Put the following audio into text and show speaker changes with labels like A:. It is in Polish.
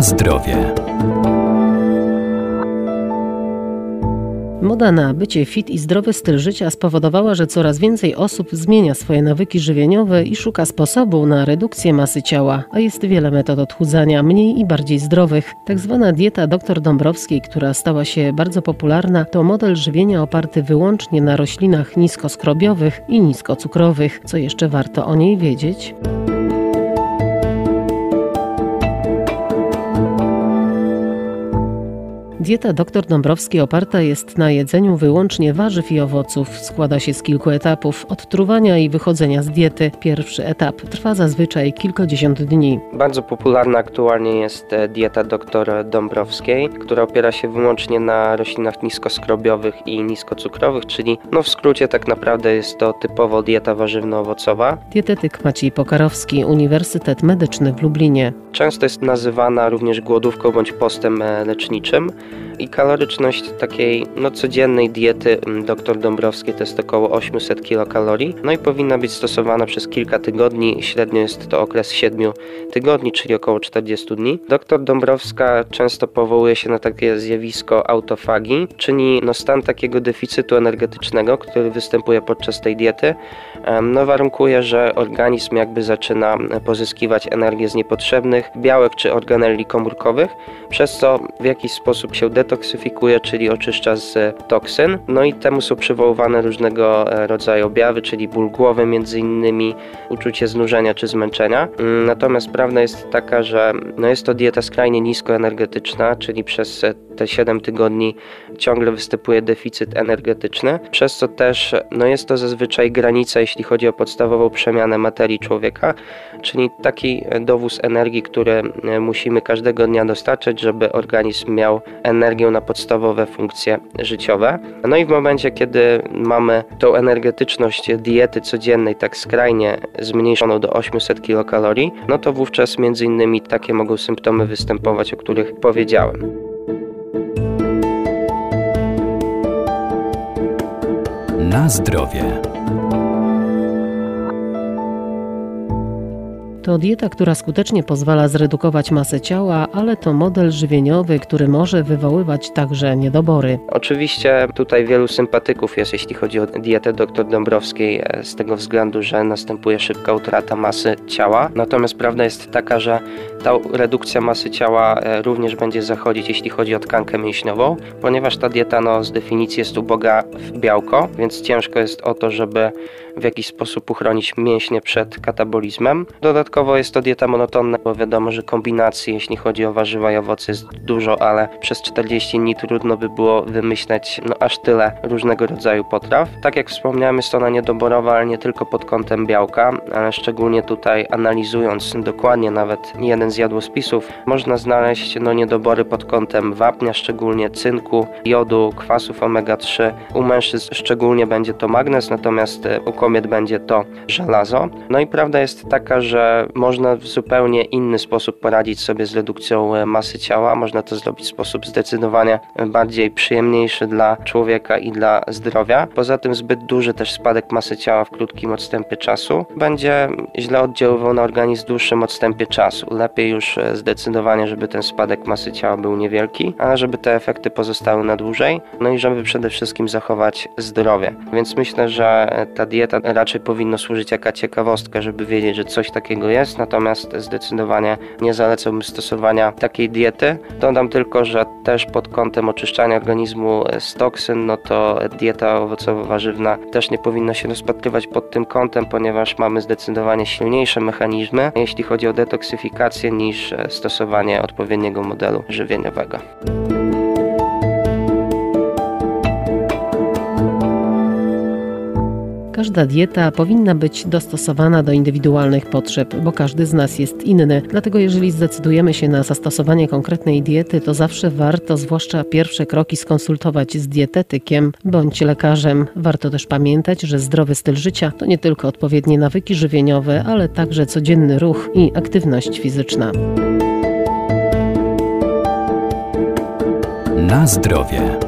A: Zdrowie. Moda na bycie fit i zdrowy styl życia spowodowała, że coraz więcej osób zmienia swoje nawyki żywieniowe i szuka sposobu na redukcję masy ciała, a jest wiele metod odchudzania, mniej i bardziej zdrowych. Tak zwana dieta dr Dąbrowskiej, która stała się bardzo popularna, to model żywienia oparty wyłącznie na roślinach niskoskrobiowych i niskocukrowych. Co jeszcze warto o niej wiedzieć? Dieta dr Dąbrowskiej oparta jest na jedzeniu wyłącznie warzyw i owoców. Składa się z kilku etapów odtruwania i wychodzenia z diety. Pierwszy etap trwa zazwyczaj kilkadziesiąt dni.
B: Bardzo popularna aktualnie jest e, dieta dr Dąbrowskiej, która opiera się wyłącznie na roślinach niskoskrobiowych i niskocukrowych, czyli no w skrócie tak naprawdę jest to typowo dieta warzywno-owocowa.
A: Dietetyk Maciej Pokarowski, Uniwersytet Medyczny w Lublinie.
B: Często jest nazywana również głodówką bądź postem e, leczniczym i kaloryczność takiej no, codziennej diety mm, dr Dąbrowskiej to jest około 800 kilokalorii. No i powinna być stosowana przez kilka tygodni. Średnio jest to okres 7 tygodni, czyli około 40 dni. Dr Dąbrowska często powołuje się na takie zjawisko autofagii, czyli no, stan takiego deficytu energetycznego, który występuje podczas tej diety. No, warunkuje, że organizm jakby zaczyna pozyskiwać energię z niepotrzebnych białek czy organeli komórkowych, przez co w jakiś sposób się detoksyfikuje, czyli oczyszcza z toksyn. No i temu są przywoływane różnego e, rodzaju objawy, czyli ból głowy między innymi, uczucie znużenia czy zmęczenia. Mm, natomiast prawda jest taka, że no jest to dieta skrajnie niskoenergetyczna, czyli przez te 7 tygodni ciągle występuje deficyt energetyczny, przez co też no jest to zazwyczaj granica, jeśli chodzi o podstawową przemianę materii człowieka, czyli taki dowóz energii, który e, musimy każdego dnia dostarczać, żeby organizm miał energię na podstawowe funkcje życiowe. No i w momencie, kiedy mamy tą energetyczność diety codziennej tak skrajnie zmniejszoną do 800 kilokalorii, no to wówczas między innymi takie mogą symptomy występować, o których powiedziałem.
A: Na zdrowie. To dieta, która skutecznie pozwala zredukować masę ciała, ale to model żywieniowy, który może wywoływać także niedobory.
B: Oczywiście tutaj wielu sympatyków jest, jeśli chodzi o dietę dr Dąbrowskiej, e, z tego względu, że następuje szybka utrata masy ciała. Natomiast prawda jest taka, że ta redukcja masy ciała e, również będzie zachodzić, jeśli chodzi o tkankę mięśniową, ponieważ ta dieta no, z definicji jest uboga w białko, więc ciężko jest o to, żeby w jakiś sposób uchronić mięśnie przed katabolizmem. Dodatkowo jest to dieta monotonna, bo wiadomo, że kombinacji, jeśli chodzi o warzywa i owoce, jest dużo, ale przez 40 dni trudno by było wymyśleć no, aż tyle różnego rodzaju potraw. Tak jak wspomniałem, jest ona niedoborowa, ale nie tylko pod kątem białka, ale szczególnie tutaj analizując dokładnie nawet jeden z jadłospisów, można znaleźć no, niedobory pod kątem wapnia, szczególnie cynku, jodu, kwasów omega-3. U mężczyzn szczególnie będzie to magnez, natomiast u kobiet będzie to żelazo. No i prawda jest taka, że można w zupełnie inny sposób poradzić sobie z redukcją e, masy ciała. Można to zrobić w sposób zdecydowanie bardziej przyjemniejszy dla człowieka i dla zdrowia. Poza tym zbyt duży też spadek masy ciała w krótkim odstępie czasu będzie źle oddziaływał na organizm w dłuższym odstępie czasu. Lepiej już e, zdecydowanie, żeby ten spadek masy ciała był niewielki, ale żeby te efekty pozostały na dłużej, no i żeby przede wszystkim zachować zdrowie. Więc myślę, że e, ta dieta raczej powinno służyć jaka ciekawostka, żeby wiedzieć, że coś takiego jest, natomiast zdecydowanie nie zalecałbym stosowania takiej diety. Dodam tylko, że też pod kątem oczyszczania organizmu z toksyn, no to dieta owocowo-warzywna też nie powinna się rozpatrywać pod tym kątem, ponieważ mamy zdecydowanie silniejsze mechanizmy, jeśli chodzi o detoksyfikację, niż stosowanie odpowiedniego modelu żywieniowego.
A: Każda dieta powinna być dostosowana do indywidualnych potrzeb, bo każdy z nas jest inny. Dlatego jeżeli zdecydujemy się na zastosowanie konkretnej diety, to zawsze warto, zwłaszcza pierwsze kroki, skonsultować z dietetykiem bądź lekarzem. Warto też pamiętać, że zdrowy styl życia to nie tylko odpowiednie nawyki żywieniowe, ale także codzienny ruch i aktywność fizyczna.
C: Na zdrowie.